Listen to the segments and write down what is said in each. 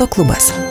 sporto klubas.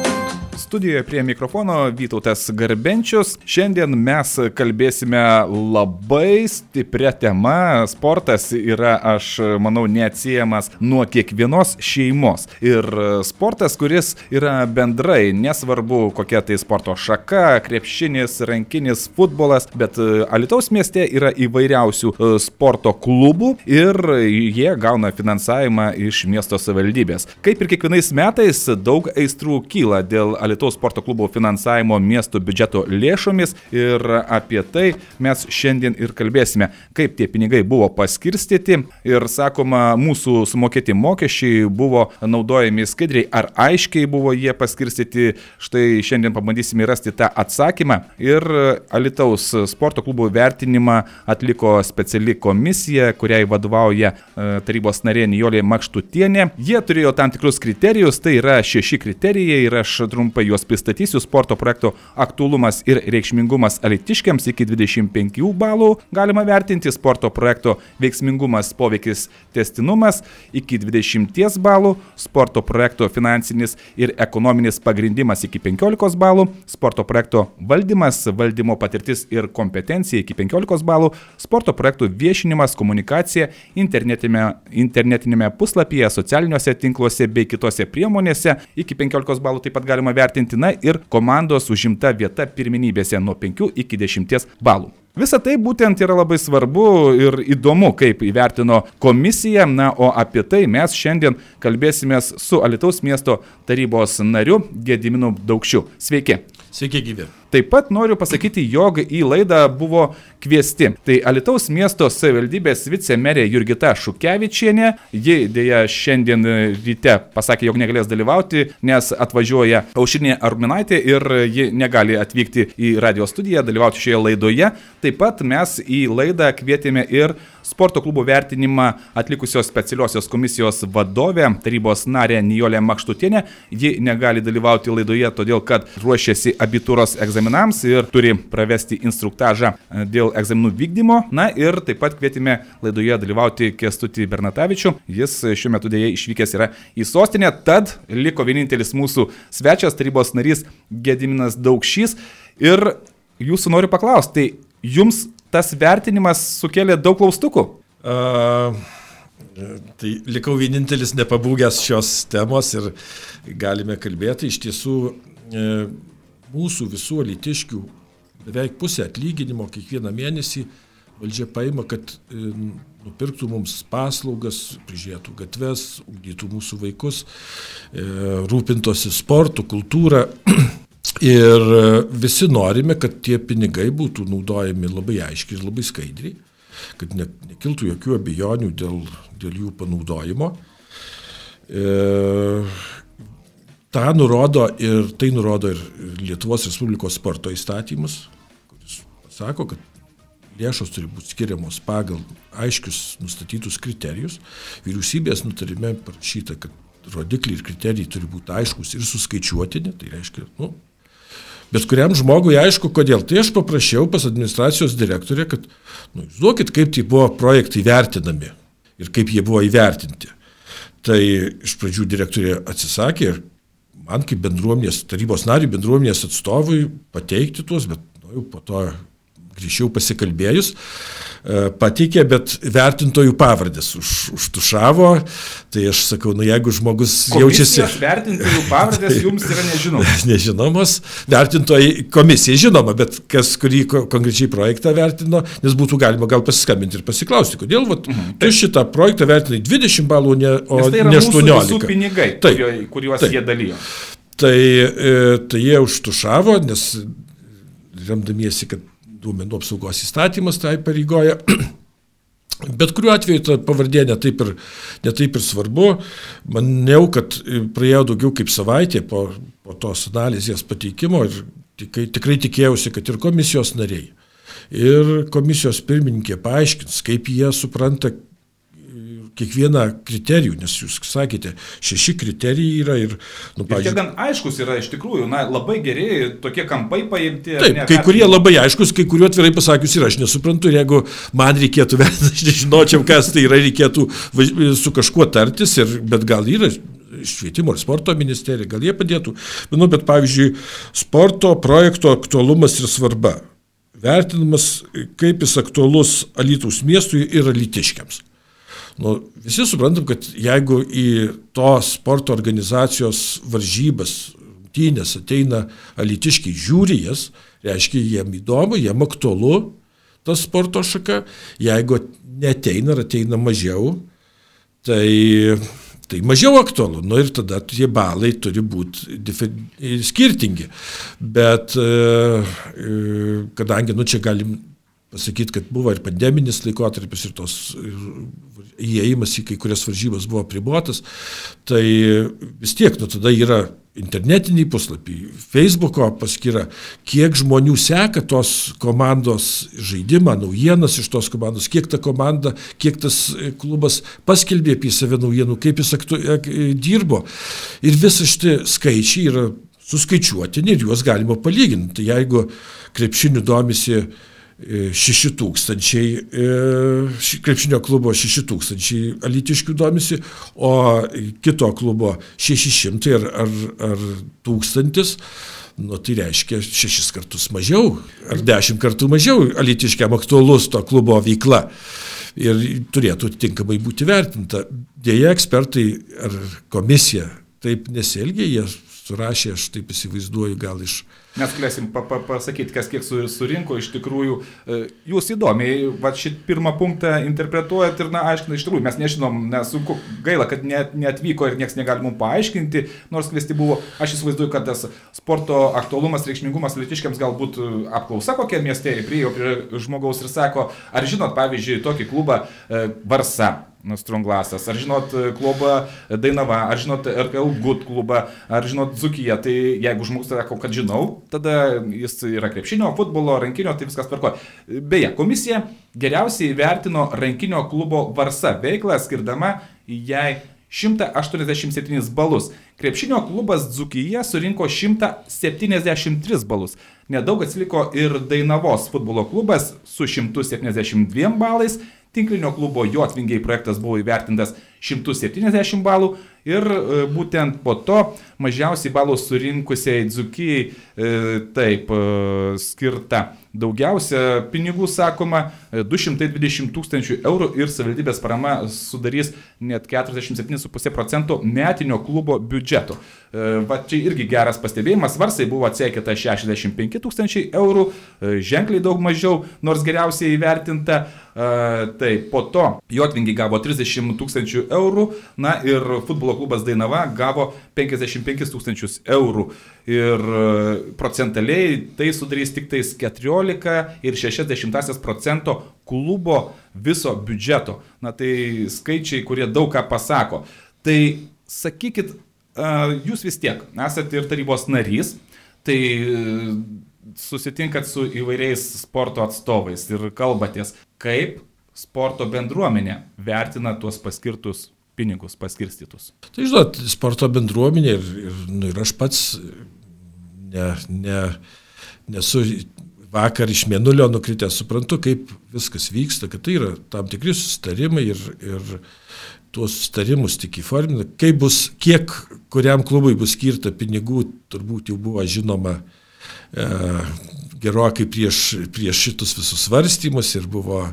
Studijoje prie mikrofono Vytautas Garbenčius. Šiandien mes kalbėsime labai stiprią temą. Sportas yra, aš manau, neatsiejamas nuo kiekvienos šeimos. Ir sportas, kuris yra bendrai, nesvarbu kokia tai sporto šaka, krepšinis, rankinis, futbolas, bet Alitaus mieste yra įvairiausių sporto klubų ir jie gauna finansavimą iš miesto savivaldybės. Kaip ir kiekvienais metais, daug aistrų kyla dėl Alitaus Lietuvos sporto klubo finansavimo miestų biudžeto lėšomis. Ir apie tai mes šiandien ir kalbėsime, kaip tie pinigai buvo paskirstyti. Ir sakoma, mūsų sumokėti mokesčiai buvo naudojami skaidriai. Ar aiškiai buvo jie paskirstyti. Štai šiandien pabandysime rasti tą atsakymą. Ir Alitaus sporto klubo vertinimą atliko speciali komisija, kuriai vadovauja e, tarybos narė Nijolė Makštutienė. Jie turėjo tam tikrus kriterijus, tai yra šeši kriterijai ir aš trumpai juos pristatysiu. Sporto projekto aktualumas ir reikšmingumas alitiškiams iki 25 balų galima vertinti, sporto projekto veiksmingumas, poveikis, testinumas iki 20 balų, sporto projekto finansinis ir ekonominis pagrindimas. Iki 15 balų, sporto projekto valdymas, valdymo patirtis ir kompetencija. Iki 15 balų, sporto projektų viešinimas, komunikacija internetinėme, internetinėme puslapyje, socialiniuose tinkluose bei kitose priemonėse. Iki 15 balų taip pat galima vertinti vertintina ir komandos užimta vieta pirmenybėse nuo 5 iki 10 balų. Visa tai būtent yra labai svarbu ir įdomu, kaip įvertino komisija, na, o apie tai mes šiandien kalbėsime su Alitaus miesto tarybos nariu Gediminu Daukščiu. Sveiki. Sveiki, gyvi. Taip pat noriu pasakyti, jog į laidą buvo kviesti. Tai Alitaus miesto savivaldybės vicemerė Jurgita Šukevičienė. Ji dėja šiandien ryte pasakė, jog negalės dalyvauti, nes atvažiuoja Aušinė Arminaitė ir ji negali atvykti į radio studiją, dalyvauti šioje laidoje. Taip pat mes į laidą kvietėme ir sporto klubo vertinimą atlikusios specialiosios komisijos vadovė, tarybos narė Nijolė Makštutienė. Ji negali dalyvauti laidoje, todėl kad ruošiasi abitūros egzaminams ir turi pravesti instruktažą dėl egzaminų vykdymo. Na ir taip pat kvietėme laidoje dalyvauti Kestutį Bernatavičių. Jis šiuo metu dėja išvykęs yra į sostinę, tad liko vienintelis mūsų svečias, tarybos narys Gediminas Daukšys. Ir jūsų noriu paklausti, tai jums tas vertinimas sukėlė daug klaustukų? Uh, tai likau vienintelis nepabūgęs šios temos ir galime kalbėti. Iš tiesų, e, mūsų visų litiškių beveik pusę atlyginimo kiekvieną mėnesį valdžia paima, kad e, nupirktų mums paslaugas, prižiūrėtų gatves, ugdytų mūsų vaikus, e, rūpintosi sportu, kultūrą. Ir e, visi norime, kad tie pinigai būtų naudojami labai aiškiai ir labai skaidriai, kad ne, nekiltų jokių abejonių dėl, dėl jų panaudojimo. E, tą nurodo ir tai nurodo ir Lietuvos Respublikos sporto įstatymas, kuris sako, kad lėšos turi būti skiriamos pagal aiškius nustatytus kriterijus. Vyriausybės nutarime parašyta, kad rodikliai ir kriterijai turi būti aiškus ir suskaičiuotini, tai reiškia, nu, Bet kuriam žmogui aišku, kodėl. Tai aš paprašiau pas administracijos direktorę, kad, nu, žinokit, kaip tai buvo projektai vertinami ir kaip jie buvo įvertinti. Tai iš pradžių direktorė atsisakė ir man kaip bendruomenės, tarybos nariui, bendruomenės atstovui pateikti tuos, bet nu, jau po to grįžčiau pasikalbėjus, e, pateikė, bet vertintojų pavardės už, užtušavo, tai aš sakau, nu jeigu žmogus Komisijos jaučiasi... Vertintojų pavardės tai, jums yra nežinomos. Nežinomos, vertintojai komisija žinoma, bet kas kurį konkrečiai projektą vertino, nes būtų galima gal pasiskambinti ir pasiklausti, kodėl vat, mhm, tu šitą projektą vertinai 20 balų, ne, o tai ne 18. pinigai, taip, kuriuos taip. jie dalyjo. Tai, e, tai jie užtušavo, nes remdamiesi, kad duomenų apsaugos įstatymas tai pareigoja. Bet kuriuo atveju ta pavardė netaip ir, netaip ir svarbu. Maniau, kad praėjo daugiau kaip savaitė po, po tos analizės pateikimo ir tikrai, tikrai tikėjausi, kad ir komisijos nariai, ir komisijos pirmininkė paaiškins, kaip jie supranta kiekvieną kriterijų, nes jūs sakėte, šeši kriterijai yra ir, nu, pavyzdžiui. Jie gan aiškus yra iš tikrųjų, na, labai geri, tokie kampai paimti. Taip, ne, kai kurie labai aiškus, kai kuriuo atvirai pasakius ir aš nesuprantu, jeigu man reikėtų, aš nežinočiau, kas tai yra, reikėtų su kažkuo tartis, ir, bet gal yra švietimo ir sporto ministerija, gal jie padėtų. Manau, bet pavyzdžiui, sporto projekto aktualumas ir svarba. Vertinamas, kaip jis aktualus Alytaus miestui ir Alytiškiams. Nu, visi suprantam, kad jeigu į tos sporto organizacijos varžybas, rungtynės ateina Alytiškiai žiūri jas, reiškia, jiem įdomu, jiem aktualu ta sporto šaka. Jeigu neteina ar ateina mažiau, tai, tai mažiau aktualu. Nu ir tada tie balai turi būti skirtingi. Bet e, e, kadangi, nu čia galim pasakyti, kad buvo ir pandeminis laikotarpis, ir tos ir įėjimas į kai kurias varžybas buvo pribuotas, tai vis tiek, nu tada yra internetiniai puslapiai, Facebooko paskyra, kiek žmonių seka tos komandos žaidimą, naujienas iš tos komandos, kiek ta komanda, kiek tas klubas paskelbė apie save naujienų, kaip jis aktu, ak, dirbo. Ir visi šitie skaičiai yra suskaičiuotini ir juos galima palyginti. Tai jeigu krepšiniu domisi 6 tūkstančiai, e, krepšinio klubo 6 tūkstančiai alitiškių domisi, o kito klubo 600 ar, ar, ar tūkstantis, nu, tai reiškia šešis kartus mažiau ar dešimt kartų mažiau alitiškiam aktualus to klubo veikla. Ir turėtų tinkamai būti vertinta. Dėja, ekspertai ar komisija taip nesielgia, jie surašė, aš taip įsivaizduoju, gal iš Mes galėsim pa, pa, pasakyti, kas kiek surinko iš tikrųjų. E, jūs įdomiai, va šitą pirmą punktą interpretuojat ir, na, aiškina, iš tikrųjų, mes nežinom, nesunku, gaila, kad net, neatvyko ir niekas negali mums paaiškinti, nors kvesti buvo, aš įsivaizduoju, kad tas sporto aktualumas, reikšmingumas litiškiams galbūt e, apklausa kokia miestė, priejo prie žmogaus ir sako, ar žinot, pavyzdžiui, tokį klubą e, Varsa Stronglasas, ar žinot e, klubą Dainava, ar žinot RKL Good klubą, ar žinot Zukiją, tai jeigu žmogus sako, kad žinau, tada jis yra krepšinio, futbolo, rankinio, tai viskas tvarko. Beje, komisija geriausiai vertino rankinio klubo Varsa veiklą, skirdama jai 187 balus. Krepšinio klubas Dzukija surinko 173 balus. Nedaug atsiliko ir Dainavos futbolo klubas su 172 balais Tinklinio klubo Jotvingiai projektas buvo įvertintas 170 balų ir e, būtent po to mažiausiai balų surinkusiai Dzukijai e, taip e, skirta daugiausia pinigų, sakoma, 220 tūkstančių eurų ir savivaldybės parama sudarys net 47,5 procento metinio klubo biudžeto. Va čia irgi geras pastebėjimas, Varsai buvo atsiekita 65 tūkstančiai eurų, ženkliai daug mažiau, nors geriausiai įvertinta. Tai po to Jotvingiai gavo 30 tūkstančių eurų, na ir futbolo klubas Dainava gavo 55 tūkstančius eurų. Ir e, procentaliai tai sudarys tik tais 14,6 procento klubo viso biudžeto. Na tai skaičiai, kurie daug ką pasako. Tai sakykit, jūs vis tiek esate ir tarybos narys, tai e, susitinkat su įvairiais sporto atstovais ir kalbatės, kaip sporto bendruomenė vertina tuos paskirtus pinigus paskirstytus? Tai žinot, sporto bendruomenė ir, ir, nu, ir aš pats ne, ne, nesu vakar iš mėnulio nukritęs, suprantu, kaip viskas vyksta, kad tai yra tam tikri sustarimai ir, ir tuos sustarimus tik įformina. Kaip bus, kiek kuriam klubui bus skirta pinigų, turbūt jau buvo žinoma e, gerokai prieš, prieš šitus visus svarstymus ir buvo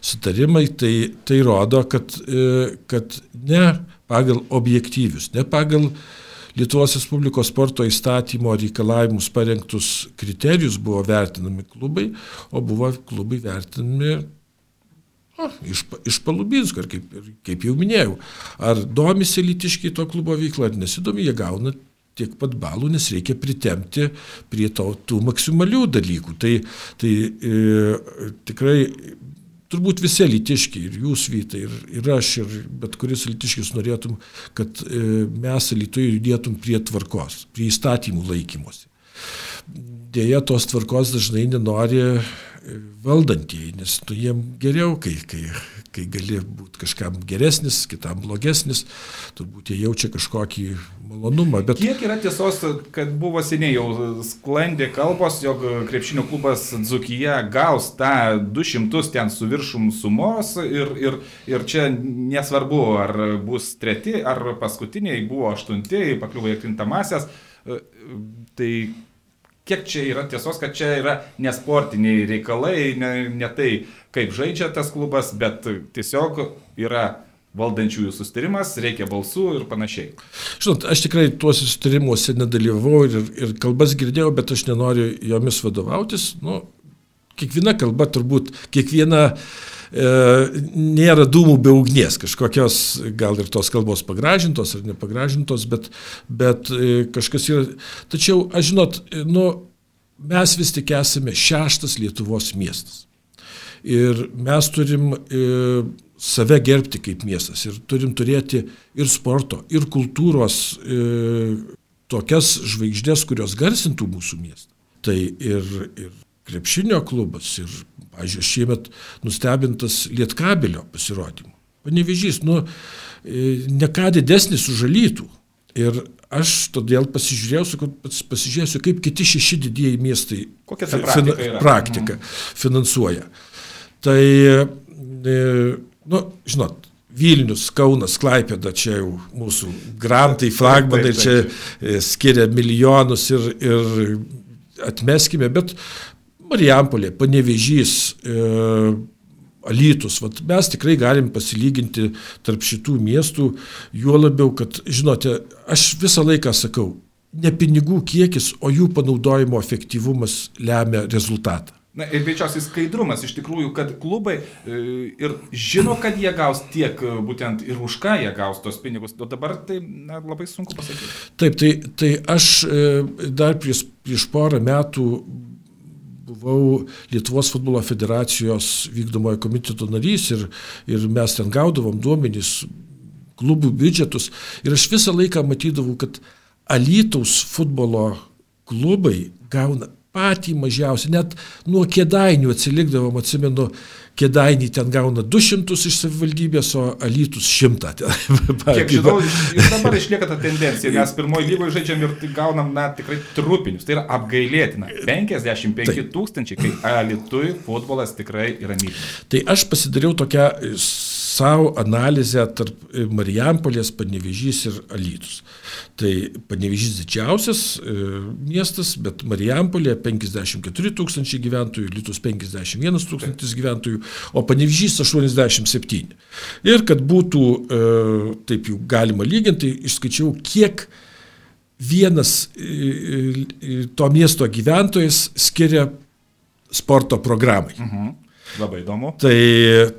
sutarimai, tai, tai rodo, kad, e, kad ne pagal objektyvius, ne pagal Lietuvos Respublikos sporto įstatymo reikalavimus parengtus kriterijus buvo vertinami klubai, o buvo klubai vertinami o, iš, iš Palubinsko, kaip, kaip jau minėjau. Ar domisi litiškai to klubo veikla, ar nesidomi, jie gauna tiek pat balų, nes reikia pritemti prie to, tų maksimalių dalykų. Tai, tai e, tikrai turbūt visi litiški, ir jūs vytai, ir, ir aš, ir bet kuris litiškis norėtum, kad e, mes Lietuvoje judėtum prie tvarkos, prie įstatymų laikymosi. dėja tos tvarkos dažnai nenori valdantieji, nes tu jiem geriau, kai, kai, kai gali būti kažkam geresnis, kitam blogesnis, turbūt jie jaučia kažkokį malonumą. Bet... Kiek yra tiesos, kad buvo seniai jau sklandė kalbos, jog krepšinio klubas Dzukyje gaus tą 200 ten su viršum sumos ir, ir, ir čia nesvarbu, ar bus treti, ar paskutiniai buvo aštunti, pakliuvo į krintamasias. Tai kiek čia yra tiesos, kad čia yra nesportiniai reikalai, ne, ne tai, kaip žaidžia tas klubas, bet tiesiog yra valdančiųjų sustarimas, reikia balsų ir panašiai. Žinot, aš tikrai tuose sustarimuose nedalyvau ir, ir kalbas girdėjau, bet aš nenoriu jomis vadovautis. Nu, kiekviena kalba turbūt, kiekviena e, nėra dūmų be ugnies, kažkokios gal ir tos kalbos pagražintos ar nepagražintos, bet, bet e, kažkas yra. Tačiau, aš žinot, e, nu, mes vis tik esame šeštas Lietuvos miestas. Ir mes turim e, save gerbti kaip miestas ir turim turėti ir sporto, ir kultūros e, tokias žvaigždės, kurios garsintų mūsų miestą. Tai ir, ir krepšinio klubas, ir, pažiūrėjau, šiemet nustebintas Lietkabelio pasirodymu. Panevežys, nu, e, ne ką didesnis užalytų. Ir aš todėl pasižiūrėjau, pasižiūrėsiu, kaip kiti šeši didieji miestai Kokia ta praktika, fin, praktika mhm. finansuoja. Tai, e, nu, žinot, Vilnius, Kaunas, Klaipėda, čia jau mūsų grantai, flagmanai, čia e, skiria milijonus ir, ir atmeskime, bet Marijampolė, Panevežys, e, Alytus, vat mes tikrai galim pasilyginti tarp šitų miestų, juo labiau, kad, žinote, aš visą laiką sakau, ne pinigų kiekis, o jų panaudojimo efektyvumas lemia rezultatą. Na ir greičiausiai skaidrumas iš tikrųjų, kad klubai e, ir žino, kad jie gaus tiek e, būtent ir už ką jie gaus tos pinigus, o dabar tai na, labai sunku pasakyti. Taip, tai, tai aš e, dar prieš, prieš porą metų buvau Lietuvos futbolo federacijos vykdomojo komiteto narys ir, ir mes ten gaudavom duomenys, klubų biudžetus. Ir aš visą laiką matydavau, kad Alytaus futbolo klubai gauna patį mažiausią, net nuo kėdainių atsilikdavom, atsimenu, kėdainį ten gauna 200 iš savivaldybės, o alytus 100. Kiek žinau, dabar išlieka ta tendencija, nes pirmoji lygoje žaidžiam ir gaunam, na, tikrai trupinius. Tai yra apgailėtina. 55 tūkstančiai, kai alitui futbolas tikrai yra mylimas. Tai aš pasidariau tokią savo analizę tarp Marijampolės, Panevežys ir Alytus. Tai Panevežys didžiausias e, miestas, bet Marijampolė 54 tūkstančiai gyventojų, Alytus 51 tūkstantis gyventojų, o Panevežys 87. Ir kad būtų e, taip jau galima lyginti, išskaičiau, kiek vienas e, to miesto gyventojas skiria sporto programai. Mhm. Labai įdomu. Tai,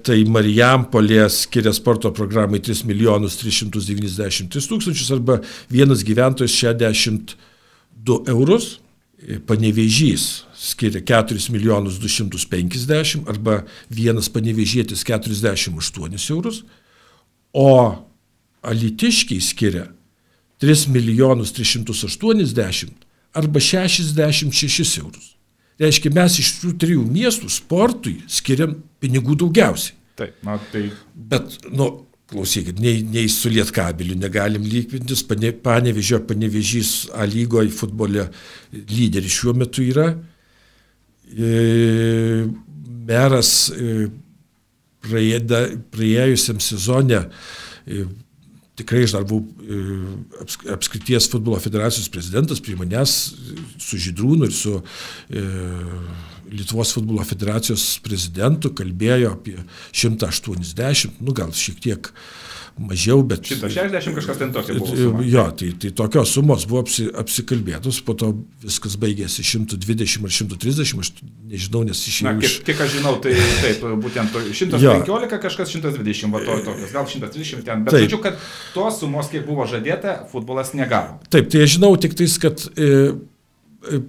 tai Marijampolė skiria sporto programai 3 milijonus 393 tūkstančius arba vienas gyventojas 62 eurus. Panevežys skiria 4 milijonus 250 arba vienas panevežėtis 48 eurus, o alitiškiai skiria 3 milijonus 380 arba 66 eurus. Reiškia, mes iš tų trijų miestų sportui skiriam pinigų daugiausiai. Taip, na tai. Bet, nu, klausykit, nei, nei su Lietkabiliu negalim lygpintis, pane, panevežio, panevežys A lygoje futbole lyderis šiuo metu yra. E, meras e, praėjusiam sezone e, tikrai aš dar buvau e, apskrities futbolo federacijos prezidentas prie manęs su Žydrūnu ir su e, Lietuvos futbolo federacijos prezidentu kalbėjo apie 180, nu gal šiek tiek mažiau, bet... 160 kažkas ten tokio buvo. Suma. Jo, tai, tai tokios sumos buvo apsi, apsikalbėtos, po to viskas baigėsi 120 ar 130, aš nežinau, nes išėjau. Na, kiek, kiek aš žinau, tai taip, būtent 115 jo. kažkas 120, va to tokios, gal 130 ten, bet žodžiu, kad tos sumos, kiek buvo žadėta, futbolas negavo. Taip, tai aš žinau tik tais, kad e, e,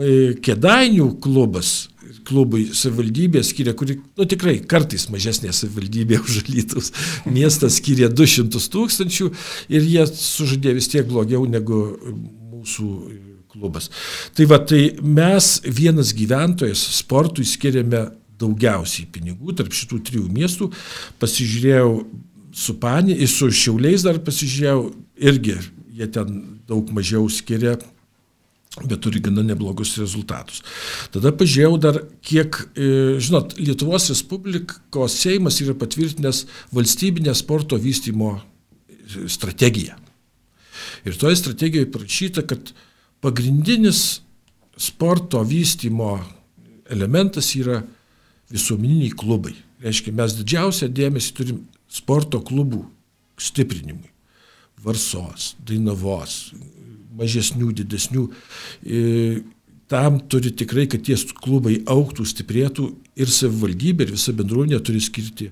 e Kedainių klubas klubui savivaldybė skiria, kuri, nu tikrai, kartais mažesnė savivaldybė už Lytus, miestas skiria 200 tūkstančių ir jie sužadė vis tiek blogiau negu mūsų klubas. Tai va, tai mes vienas gyventojas sportui skiriame daugiausiai pinigų tarp šitų trijų miestų. Pasižiūrėjau su Panė, su Šiauliais dar pasižiūrėjau, irgi jie ten daug mažiau skiria, bet turi gana neblogus rezultatus. Tada pažiūrėjau dar, kiek, e, žinot, Lietuvos Respublikos Seimas yra patvirtinęs valstybinę sporto vystymo strategiją. Ir toje strategijoje parašyta, kad pagrindinis sporto vystymo elementas yra visuomeniniai klubai. Reiškia, mes didžiausią dėmesį turim sporto klubų stiprinimui. Varsos, Dainavos, mažesnių, didesnių. E, tam turi tikrai, kad tie klubai auktų, stiprėtų ir savivaldybė, ir visa bendruomenė turi skirti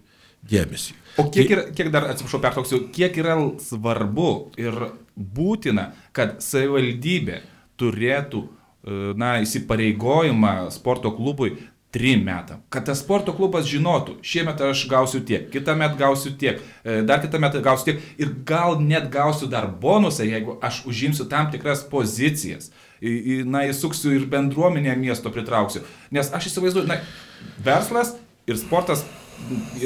dėmesį. O kiek, yra, kiek dar, atsiprašau, pertoksiu, kiek yra svarbu ir būtina, kad savivaldybė turėtų e, na, įsipareigojimą sporto klubui trim metam. Kad tas sporto klubas žinotų, šiemet aš gausiu tiek, kitą metą gausiu tiek, e, dar kitą metą gausiu tiek ir gal net gausiu dar bonusą, jeigu aš užimsiu tam tikras pozicijas. Na, įsuksiu ir bendruomenę miesto pritrauksiu. Nes aš įsivaizduoju, na, verslas ir sportas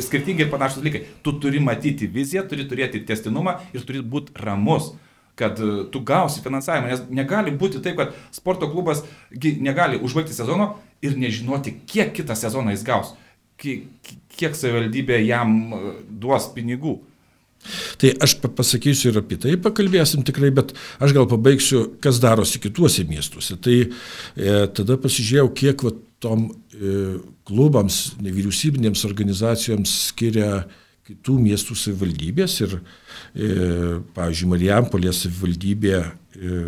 skirtingi ir panašus dalykai. Tu turi matyti viziją, turi turėti testinumą ir turi būti ramus kad e, tu gausi finansavimą, nes negali būti taip, kad sporto klubas negali užbaigti sezono ir nežinoti, kiek kitą sezoną jis gaus, kiek, savivaldybė jam e, duos pinigų. Tai aš pasakysiu ir apie tai pakalbėsim tikrai, bet aš gal pabaigsiu, kas darosi kituose miestuose. Tai e, tada pasižiūrėjau, kiek va, tom e, klubams, nevyriausybinėms organizacijoms skiria kitų miestų savivaldybės ir, e, pavyzdžiui, Marijampolės savivaldybė e,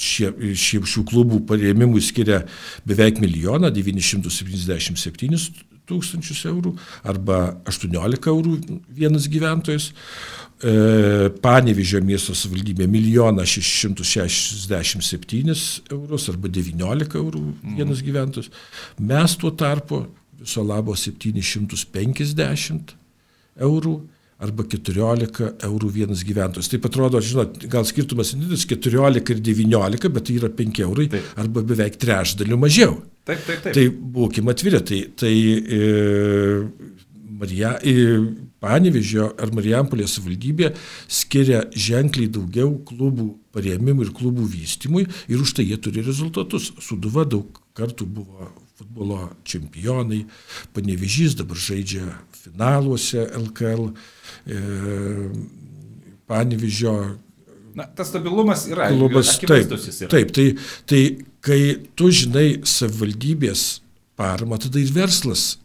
šie, šie, šių klubų parėmimui skiria beveik milijoną 977 tūkstančius eurų arba 18 eurų vienas gyventojas. E, Panevižio miesto savivaldybė 1 667 eurus arba 19 eurų vienas gyventojas. Mes tuo tarpu viso labo 750 eurų arba 14 eurų vienas gyventojas. Tai atrodo, žinot, gal skirtumas nedidelis 14 ir 19, bet tai yra 5 eurai taip. arba beveik trečdaliu mažiau. Taip, taip, taip. Tai būkime atviri, tai, tai e, Marija, e, Panevežio ar Marijampolės valdybė skiria ženkliai daugiau klubų parėmimui ir klubų vystymui ir už tai jie turi rezultatus. Suduva daug kartų buvo futbolo čempionai, Panevežys dabar žaidžia finaluose LKL. E, Panevižio. Na, tas stabilumas yra. Klubas, taip, yra. taip tai, tai kai tu žinai savivaldybės paramą, tada ir verslas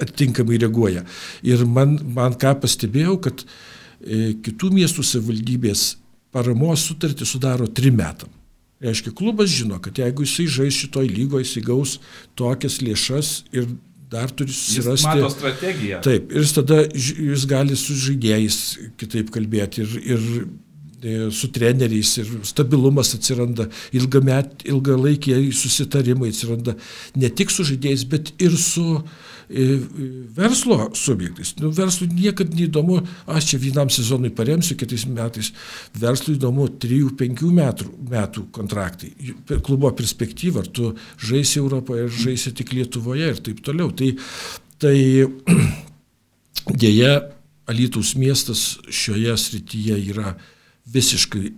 atitinkamai reaguoja. Ir man, man ką pastebėjau, kad e, kitų miestų savivaldybės paramos sutartį sudaro trim metam. Reiškia, klubas žino, kad jeigu jisai žais šitoj lygoje, jisai gaus tokias lėšas ir dar turi susirasti. Jis mato strategiją. Taip, ir tada jis gali su žaidėjais kitaip kalbėti ir, ir su treneriais ir stabilumas atsiranda, ilgamet, ilgalaikiai susitarimai atsiranda ne tik su žaidėjais, bet ir su verslo subjektais. Nu, verslui niekada neįdomu, aš čia vienam sezonui paremsiu, kitais metais. Verslui įdomu 3-5 metų, metų kontraktai. Klubo perspektyva, ar tu žaisi Europoje, ar žaisi tik Lietuvoje ir taip toliau. Tai, tai dėja, Alytaus miestas šioje srityje yra visiškai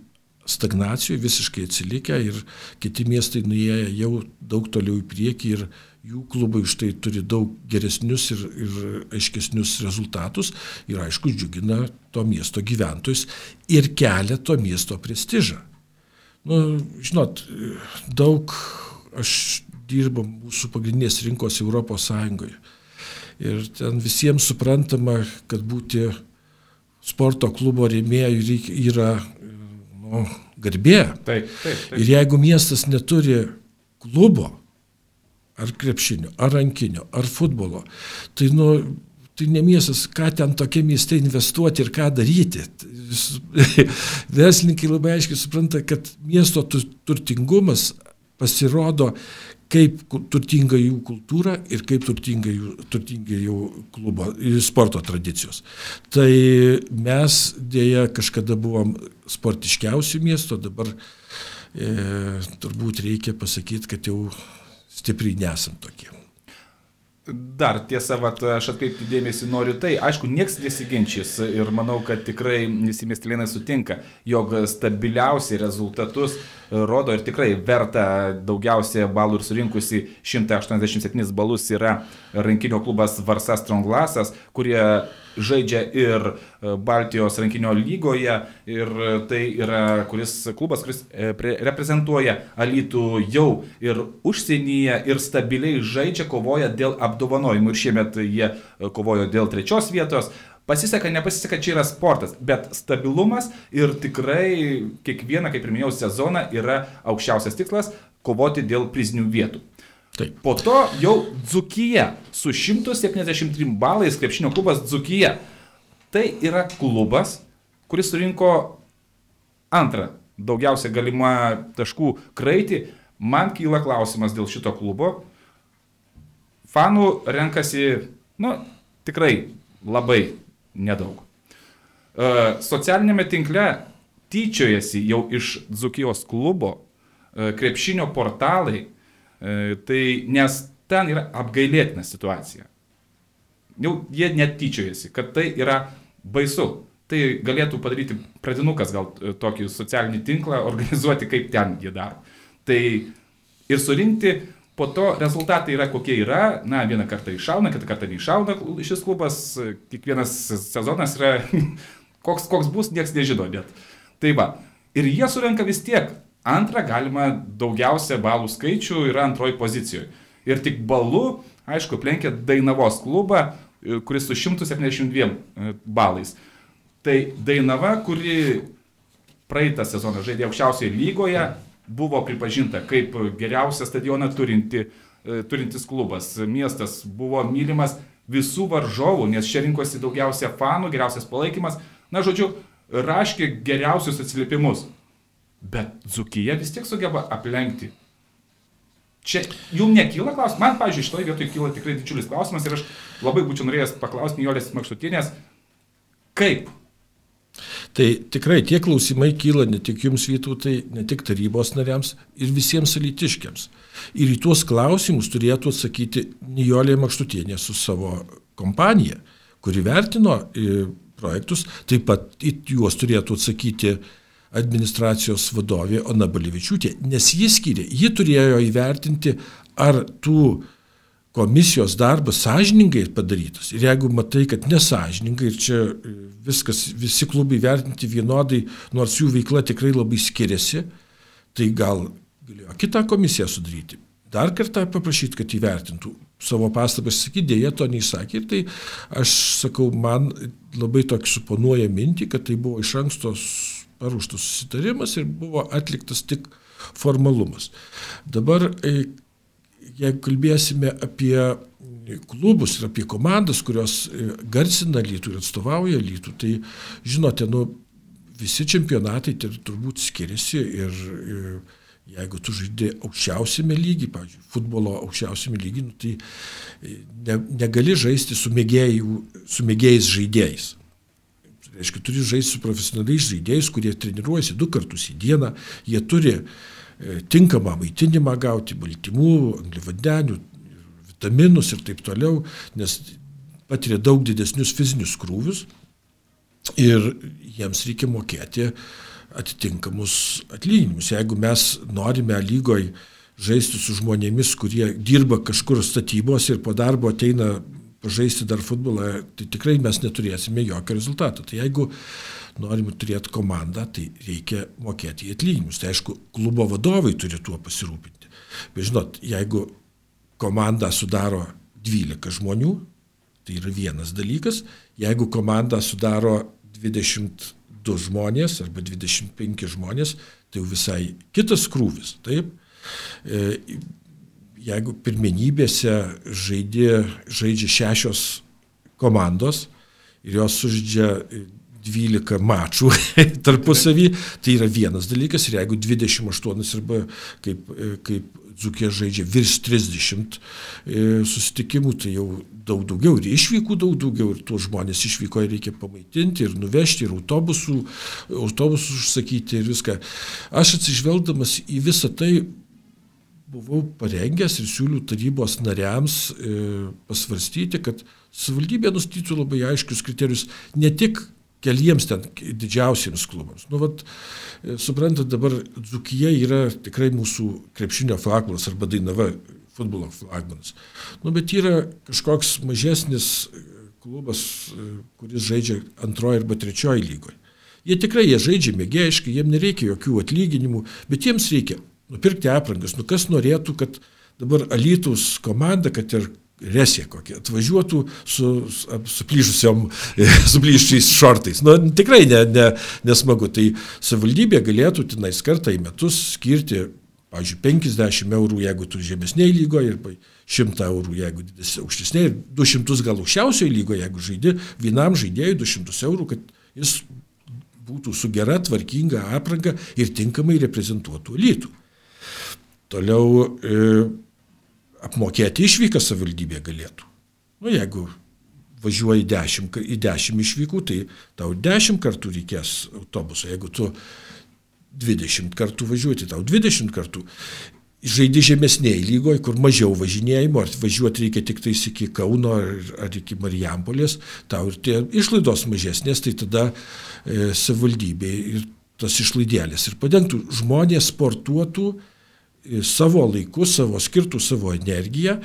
stagnacijoje, visiškai atsilikę ir kiti miestai nuėję jau daug toliau į priekį ir jų klubai už tai turi daug geresnius ir, ir aiškesnius rezultatus ir aišku džiugina to miesto gyventojus ir kelia to miesto prestižą. Nu, žinot, daug aš dirbu mūsų pagrindinės rinkos Europos Sąjungoje. Ir ten visiems suprantama, kad būti sporto klubo rėmėjų yra nu, garbė. Taip, taip, taip. Ir jeigu miestas neturi klubo, ar krepšinio, ar rankinio, ar futbolo. Tai, nu, tai ne miestas, ką ten tokie miestai investuoti ir ką daryti. Verslininkai labai aiškiai supranta, kad miesto turtingumas pasirodo, kaip turtinga jų kultūra ir kaip turtinga jų, turtinga jų klubo, sporto tradicijos. Tai mes dėja kažkada buvom sportiškiausių miesto, dabar e, turbūt reikia pasakyti, kad jau stipriai nesam tokie. Dar tiesa, vat, aš atkreipti dėmesį noriu tai, aišku, nieks nesiginčys ir manau, kad tikrai visi miestelėnai sutinka, jog stabiliausiai rezultatus rodo ir tikrai verta daugiausia balų ir surinkusi 187 balus yra rankinio klubas Varsas Stronglasas, kurie žaidžia ir e, Baltijos rankinio lygoje ir tai yra kuris klubas, kuris e, reprezentuoja Alytų jau ir užsienyje ir stabiliai žaidžia, kovoja dėl apdovanojimų ir šiemet jie e, kovojo dėl trečios vietos. Pasiseka, nepasiseka, čia yra sportas, bet stabilumas ir tikrai kiekvieną, kaip ir minėjau, sezoną yra aukščiausias tikslas - kovoti dėl prizinių vietų. Taip. Po to jau Dzukija su 173 balais krepšinio klubas Dzukija. Tai yra klubas, kuris surinko antrą daugiausia galima taškų kraitį. Man kyla klausimas dėl šito klubo. Fanų renkasi, nu, tikrai labai nedaug. E, socialinėme tinkle tyčiojasi jau iš Dzukijos klubo e, krepšinio portalai, tai nes ten yra apgailėtina situacija. Jau jie net tyčiojasi, kad tai yra baisu. Tai galėtų padaryti pradinukas gal tokį socialinį tinklą, organizuoti kaip ten jie daro. Tai ir surinkti Po to rezultatai yra kokie yra, na, vieną kartą iššauna, kitą kartą neiššauna šis klubas, kiekvienas sezonas yra, koks, koks bus, niekas nežino net. Tai va, ir jie surenka vis tiek antrą galima daugiausia balų skaičių yra antroji pozicijoje. Ir tik balų, aišku, plenkia Dainavos klubą, kuris su 172 e, balais. Tai Dainava, kuri praeitą sezoną žaidė aukščiausioje lygoje, buvo pripažinta kaip geriausią stadioną turinti, e, turintis klubas. Miestas buvo mylimas visų varžovų, nes čia rinkosi daugiausia fanų, geriausias palaikymas. Na, žodžiu, raškė geriausius atsiliepimus. Bet Dzukija vis tiek sugeba aplenkti. Čia jums nekyla klausimas, man, pažiūrėjau, šitoje vietoje kyla tikrai didžiulis klausimas ir aš labai būčiau norėjęs paklausti Nijolės Makštutinės, kaip Tai tikrai tie klausimai kyla ne tik jums vytautai, ne tik tarybos nariams ir visiems alytiškiams. Ir į tuos klausimus turėtų atsakyti Nijolė Makštutienė su savo kompanija, kuri vertino e, projektus, taip pat į juos turėtų atsakyti administracijos vadovė Ona Balivičiūtė, nes jis skyrė, ji turėjo įvertinti, ar tų komisijos darbas sąžiningai padarytas. Ir jeigu matai, kad nesažiningai ir čia e, viskas, visi klubai vertinti vienodai, nors jų veikla tikrai labai skiriasi, tai gal galėjo kitą komisiją sudaryti. Dar kartą paprašyti, kad įvertintų savo pastabas, sakyti, dėja to neįsakė. Ir tai aš sakau, man labai tokį suponuoja mintį, kad tai buvo iš anksto paruoštas susitarimas ir buvo atliktas tik formalumas. Dabar e, jeigu kalbėsime apie klubus ir apie komandas, kurios e, garsina lytų ir atstovauja lytų, tai žinote, nu, visi čempionatai tai turbūt skiriasi ir, ir jeigu tu žaidži aukščiausiame lygiai, pavyzdžiui, futbolo aukščiausiame lygiai, nu, tai e, ne, negali žaisti su mėgėjais žaidėjais. Reiškia, turi žaisti su profesionaliais žaidėjais, kurie treniruojasi du kartus į dieną, jie turi E, tinkamą maitinimą gauti, baltymų, angliavandenių, vitaminus ir taip toliau, nes patiria daug didesnius fizinius krūvius ir jiems reikia mokėti atitinkamus atlyginimus. Jeigu mes norime lygoj žaisti su žmonėmis, kurie dirba kažkur statybos ir po darbo ateina pažaisti dar futbolą, tai tikrai mes neturėsime jokio rezultato. Tai jeigu norim turėti komandą, tai reikia mokėti į atlyginimus. Tai aišku, klubo vadovai turi tuo pasirūpinti. Bet žinot, jeigu komanda sudaro 12 žmonių, tai yra vienas dalykas. Jeigu komanda sudaro 22 žmonės arba 25 žmonės, tai jau visai kitas krūvis. Taip? E, jeigu pirmenybėse žaidė, žaidžia šešios komandos ir jos sužaidžia 12 mačų tarpusavį, tai yra vienas dalykas ir jeigu 28 arba kaip, kaip Dzukė žaidžia virš 30 susitikimų, tai jau daug daugiau ir išvykų daug daugiau ir tuos žmonės išvyko ir reikia pamaitinti ir nuvežti ir autobusų, autobusų užsakyti ir viską. Aš atsižvelgdamas į visą tai buvau parengęs ir siūliu tarybos nariams e, pasvarstyti, kad savivaldybė nustatytų labai aiškius kriterijus ne tik keliems ten didžiausiems klubams. Nu, vat, e, suprantat, dabar Dzukija yra tikrai mūsų krepšinio flagmanas arba Dainava futbolo flagmanas. Nu, bet yra kažkoks mažesnis e, klubas, kuris žaidžia antroje arba trečioje lygoje. Jie tikrai, jie žaidžia mėgėjiškai, jiems nereikia jokių atlyginimų, bet jiems reikia nupirkti aprangas. Nu kas norėtų, kad dabar Alytus komanda, kad ir resė kokia, atvažiuotų su suplyšusiom, suplyšusiais šortais. Nu, tikrai ne, ne, nesmagu. Tai savivaldybė galėtų tenais kartą į metus skirti, pavyzdžiui, 50 eurų, jeigu tu žemesnėje lygoje, ir 100 eurų, jeigu aukštesnėje, ir 200 gal aukščiausioje lygoje, jeigu žaidži vienam žaidėjui 200 eurų, kad jis būtų su gera, tvarkinga apranga ir tinkamai reprezentuotų lytų. Toliau e, apmokėti išvyką savivaldybė galėtų. Nu, jeigu važiuoji dešimt, į dešimt išvykų, tai tau dešimt kartų reikės autobuso. Jeigu tu dvidešimt kartų važiuoti, tai tau dvidešimt kartų. Žaidži žemesnėje lygoje, kur mažiau važinėjimo, ar važiuoti reikia tik tais iki Kauno ar, ar iki Marijampolės, tau ir tie išlaidos mažesnės, tai tada e, savivaldybė ir tas išlaidėlės ir padengtų žmonės sportuotų, savo laiku, savo skirtų savo energiją,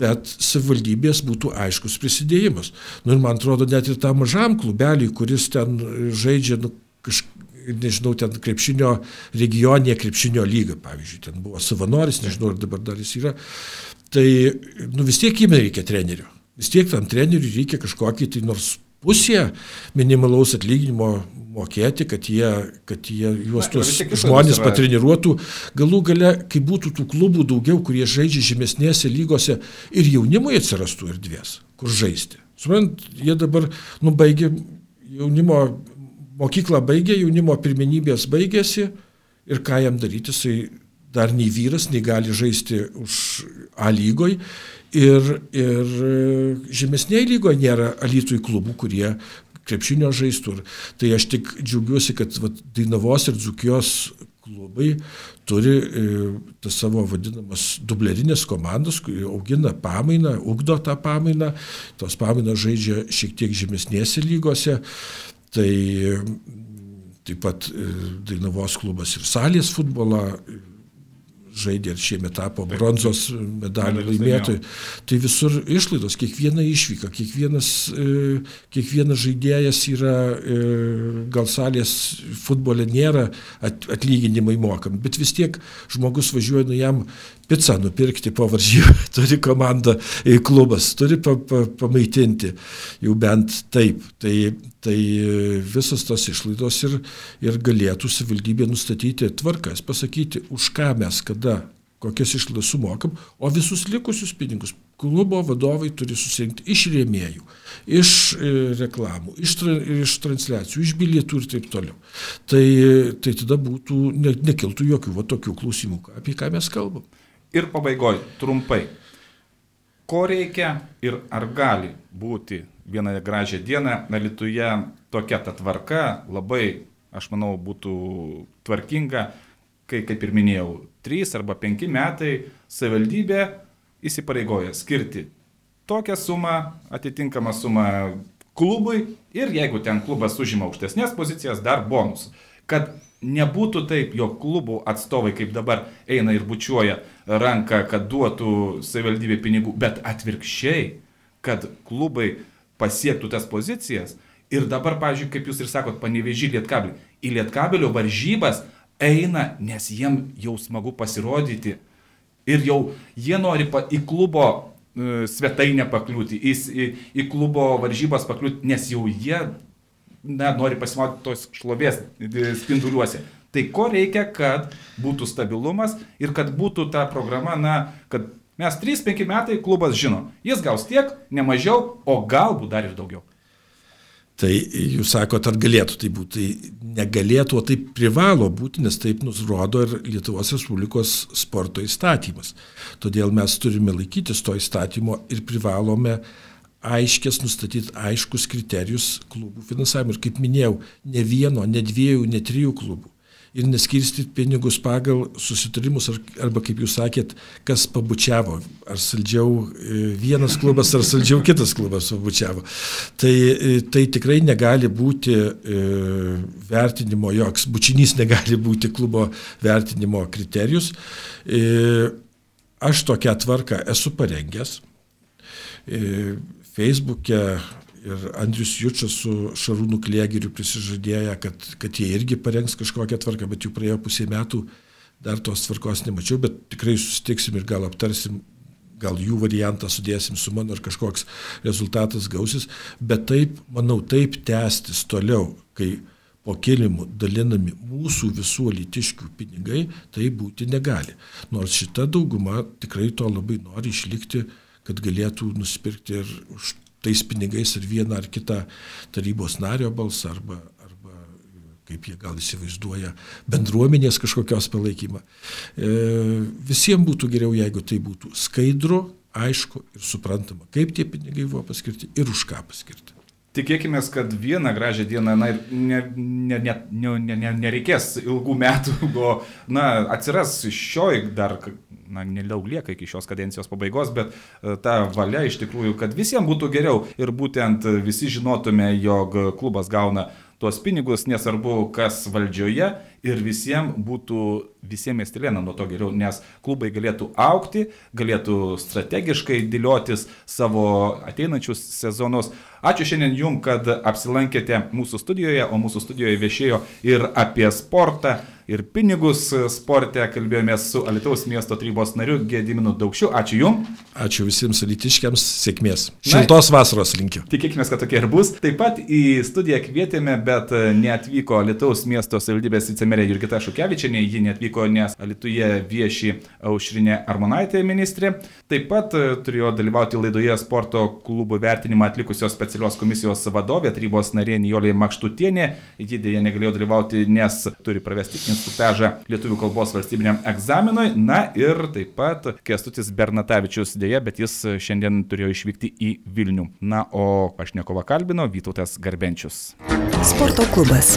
bet savivaldybės būtų aiškus prisidėjimas. Nu, ir man atrodo, net ir tam mažam klubeliui, kuris ten žaidžia, nu, kažkaip nežinau, ten krepšinio regioninė krepšinio lyga, pavyzdžiui, ten buvo savanoris, nežinau, ar dabar dar jis yra, tai nu, vis tiek jiem reikia trenerių. Vis tiek tam treneriui reikia kažkokį, tai nors pusė minimalaus atlyginimo mokėti, kad jie, kad jie juos tuos žmonės patreniruotų. Galų gale, kai būtų tų klubų daugiau, kurie žaidžia žemesnėse lygose ir jaunimui atsirastų erdvės, kur žaisti. Suprant, jie dabar nubaigė jaunimo mokyklą baigė, jaunimo pirmenybės baigėsi ir ką jam daryti, jisai dar nei vyras, nei gali žaisti už A lygoj Ir, ir žemesnėje lygoje nėra alytui klubų, kurie krepšinio žaistų. Tai aš tik džiaugiuosi, kad vat, Dainavos ir Dzukijos klubai turi e, tas savo vadinamas dublerinės komandos, kurie augina pamainą, ugdo tą pamainą, tos pamainos žaidžia šiek tiek žemesnėse lygose. Tai taip pat e, Dainavos klubas ir salės futbolą žaidė ir šiemet tapo bronzos medalių laimėtojai. Tai visur išlaidos, kiekviena išvyka, kiekvienas, e, kiekvienas žaidėjas yra, e, gal salės futbole nėra atlyginimai mokami, bet vis tiek žmogus važiuoja, nu jam pizzą nupirkti po varžybų, turi komanda, klubas, turi pa, pa, pamaitinti, jau bent taip. Tai, tai visos tos išlaidos ir, ir galėtų savivaldybė nustatyti tvarkas, pasakyti, už ką mes kada kokias išlaidas sumokam, o visus likusius pinigus klubo vadovai turi susirinkti iš rėmėjų, iš e, reklamų, iš, iš transliacijų, iš bilietų ir taip toliau. Tai, tai tada būtų, ne, nekiltų jokių va, tokių klausimų, apie ką mes kalbam. Ir pabaigoje, trumpai, ko reikia ir ar gali būti vieną gražią dieną Alituje tokia ta tvarka, labai, aš manau, būtų tvarkinga, kai, kaip ir minėjau, 3 arba 5 metai savivaldybė įsipareigoja skirti tokią sumą, atitinkamą sumą klubui ir jeigu ten klubas užima aukštesnės pozicijas, dar bonus. Kad nebūtų taip, jog klubų atstovai kaip dabar eina ir bučiuoja ranką, kad duotų savivaldybė pinigų, bet atvirkščiai, kad klubai pasiektų tas pozicijas. Ir dabar, pavyzdžiui, kaip jūs ir sakot, panevežį lietkabelį. Į lietkabelio varžybas eina, nes jiem jau smagu pasirodyti. Ir jau jie nori pa, į klubo e, svetainę pakliūti, į, į, į klubo varžybas pakliūti, nes jau jie na, nori pasimatyti tos šlovės spinduliuose. Tai ko reikia, kad būtų stabilumas ir kad būtų ta programa, na, kad mes 3-5 metai klubas žino, jis gaus tiek, ne mažiau, o galbūt dar ir daugiau. Tai jūs sakote, ar galėtų tai būti. Tai negalėtų, o tai privalo būti, nes taip nurodo ir Lietuvos Respublikos sporto įstatymas. Todėl mes turime laikytis to įstatymo ir privalome aiškės nustatyti aiškus kriterijus klubų finansavimui. Ir kaip minėjau, ne vieno, ne dviejų, ne trijų klubų ir neskirstyti pinigus pagal susitarimus, arba kaip jūs sakėt, kas pabučiavo, ar saldžiau e, vienas klubas, ar saldžiau kitas klubas pabučiavo. Tai, e, tai tikrai negali būti e, vertinimo, joks bučinys negali būti klubo vertinimo kriterijus. Aš tokią tvarką esu parengęs. Facebook'e ir Andrius Jučas su Šarūnu Kliegeriu prisižadėję, kad, kad jie irgi parengs kažkokią tvarką, bet jau praėjo pusė metų, dar tos tvarkos nemačiau, bet tikrai susitiksim ir gal aptarsim, gal jų variantą sudėsim su mano ir kažkoks rezultatas gausis, bet taip, manau, taip tęstis toliau, kai po kilimu dalinami mūsų visų litiškių pinigai, tai būti negali. Nors šita dauguma tikrai to labai nori išlikti, kad galėtų nusipirkti ir už tais pinigais ir vieną ar kitą tarybos nario balsą arba, arba kaip jie gal įsivaizduoja, bendruomenės kažkokios palaikymą. E, visiems būtų geriau, jeigu tai būtų skaidru, aišku ir suprantama, kaip tie pinigai buvo paskirti ir už ką paskirti. Tikėkime, kad vieną gražią dieną, na ir ne, ne, ne, ne, ne, nereikės ilgų metų, o, na, atsiras šioj dar, na, nedaug lieka iki šios kadencijos pabaigos, bet e, ta valia iš tikrųjų, kad visiems būtų geriau ir būtent visi žinotume, jog klubas gauna tuos pinigus, nesvarbu, kas valdžioje ir visiems būtų, visiems miestelėna nuo to geriau, nes klubai galėtų aukti, galėtų strategiškai dėliotis savo ateinančius sezonus. Ačiū šiandien jum, kad apsilankėte mūsų studijoje, o mūsų studijoje viešėjo ir apie sportą, ir pinigus sporte. Kalbėjomės su Alitaus miesto tarybos nariu Gediminu Daukščiu. Ačiū jum. Ačiū visiems alitiškiams, sėkmės. Šiltos Na, vasaros linkiu. Tikėkime, kad tokia ir bus. Taip pat į studiją kvietėme, bet neatvyko Alitaus miesto savivaldybės vicemerė Jurgita Šukevičianė, ji neatvyko, nes Alituje vieši Aušrinė Armonaitė ministrė. Taip pat turėjo dalyvauti laidoje sporto klubų vertinimą atlikusios specialios komisijos vadovė, tarybos narė Nijolė Makštutienė. Ji dėja negalėjo dalyvauti, nes turi pravesti instruktažą lietuvių kalbos valstybiniam egzaminui. Na ir taip pat Kestutis Bernatavičius dėja, bet jis šiandien turėjo išvykti į Vilnių. Na, o pašnekovą kalbino Vytautas Garbenčius. Sporto klubas.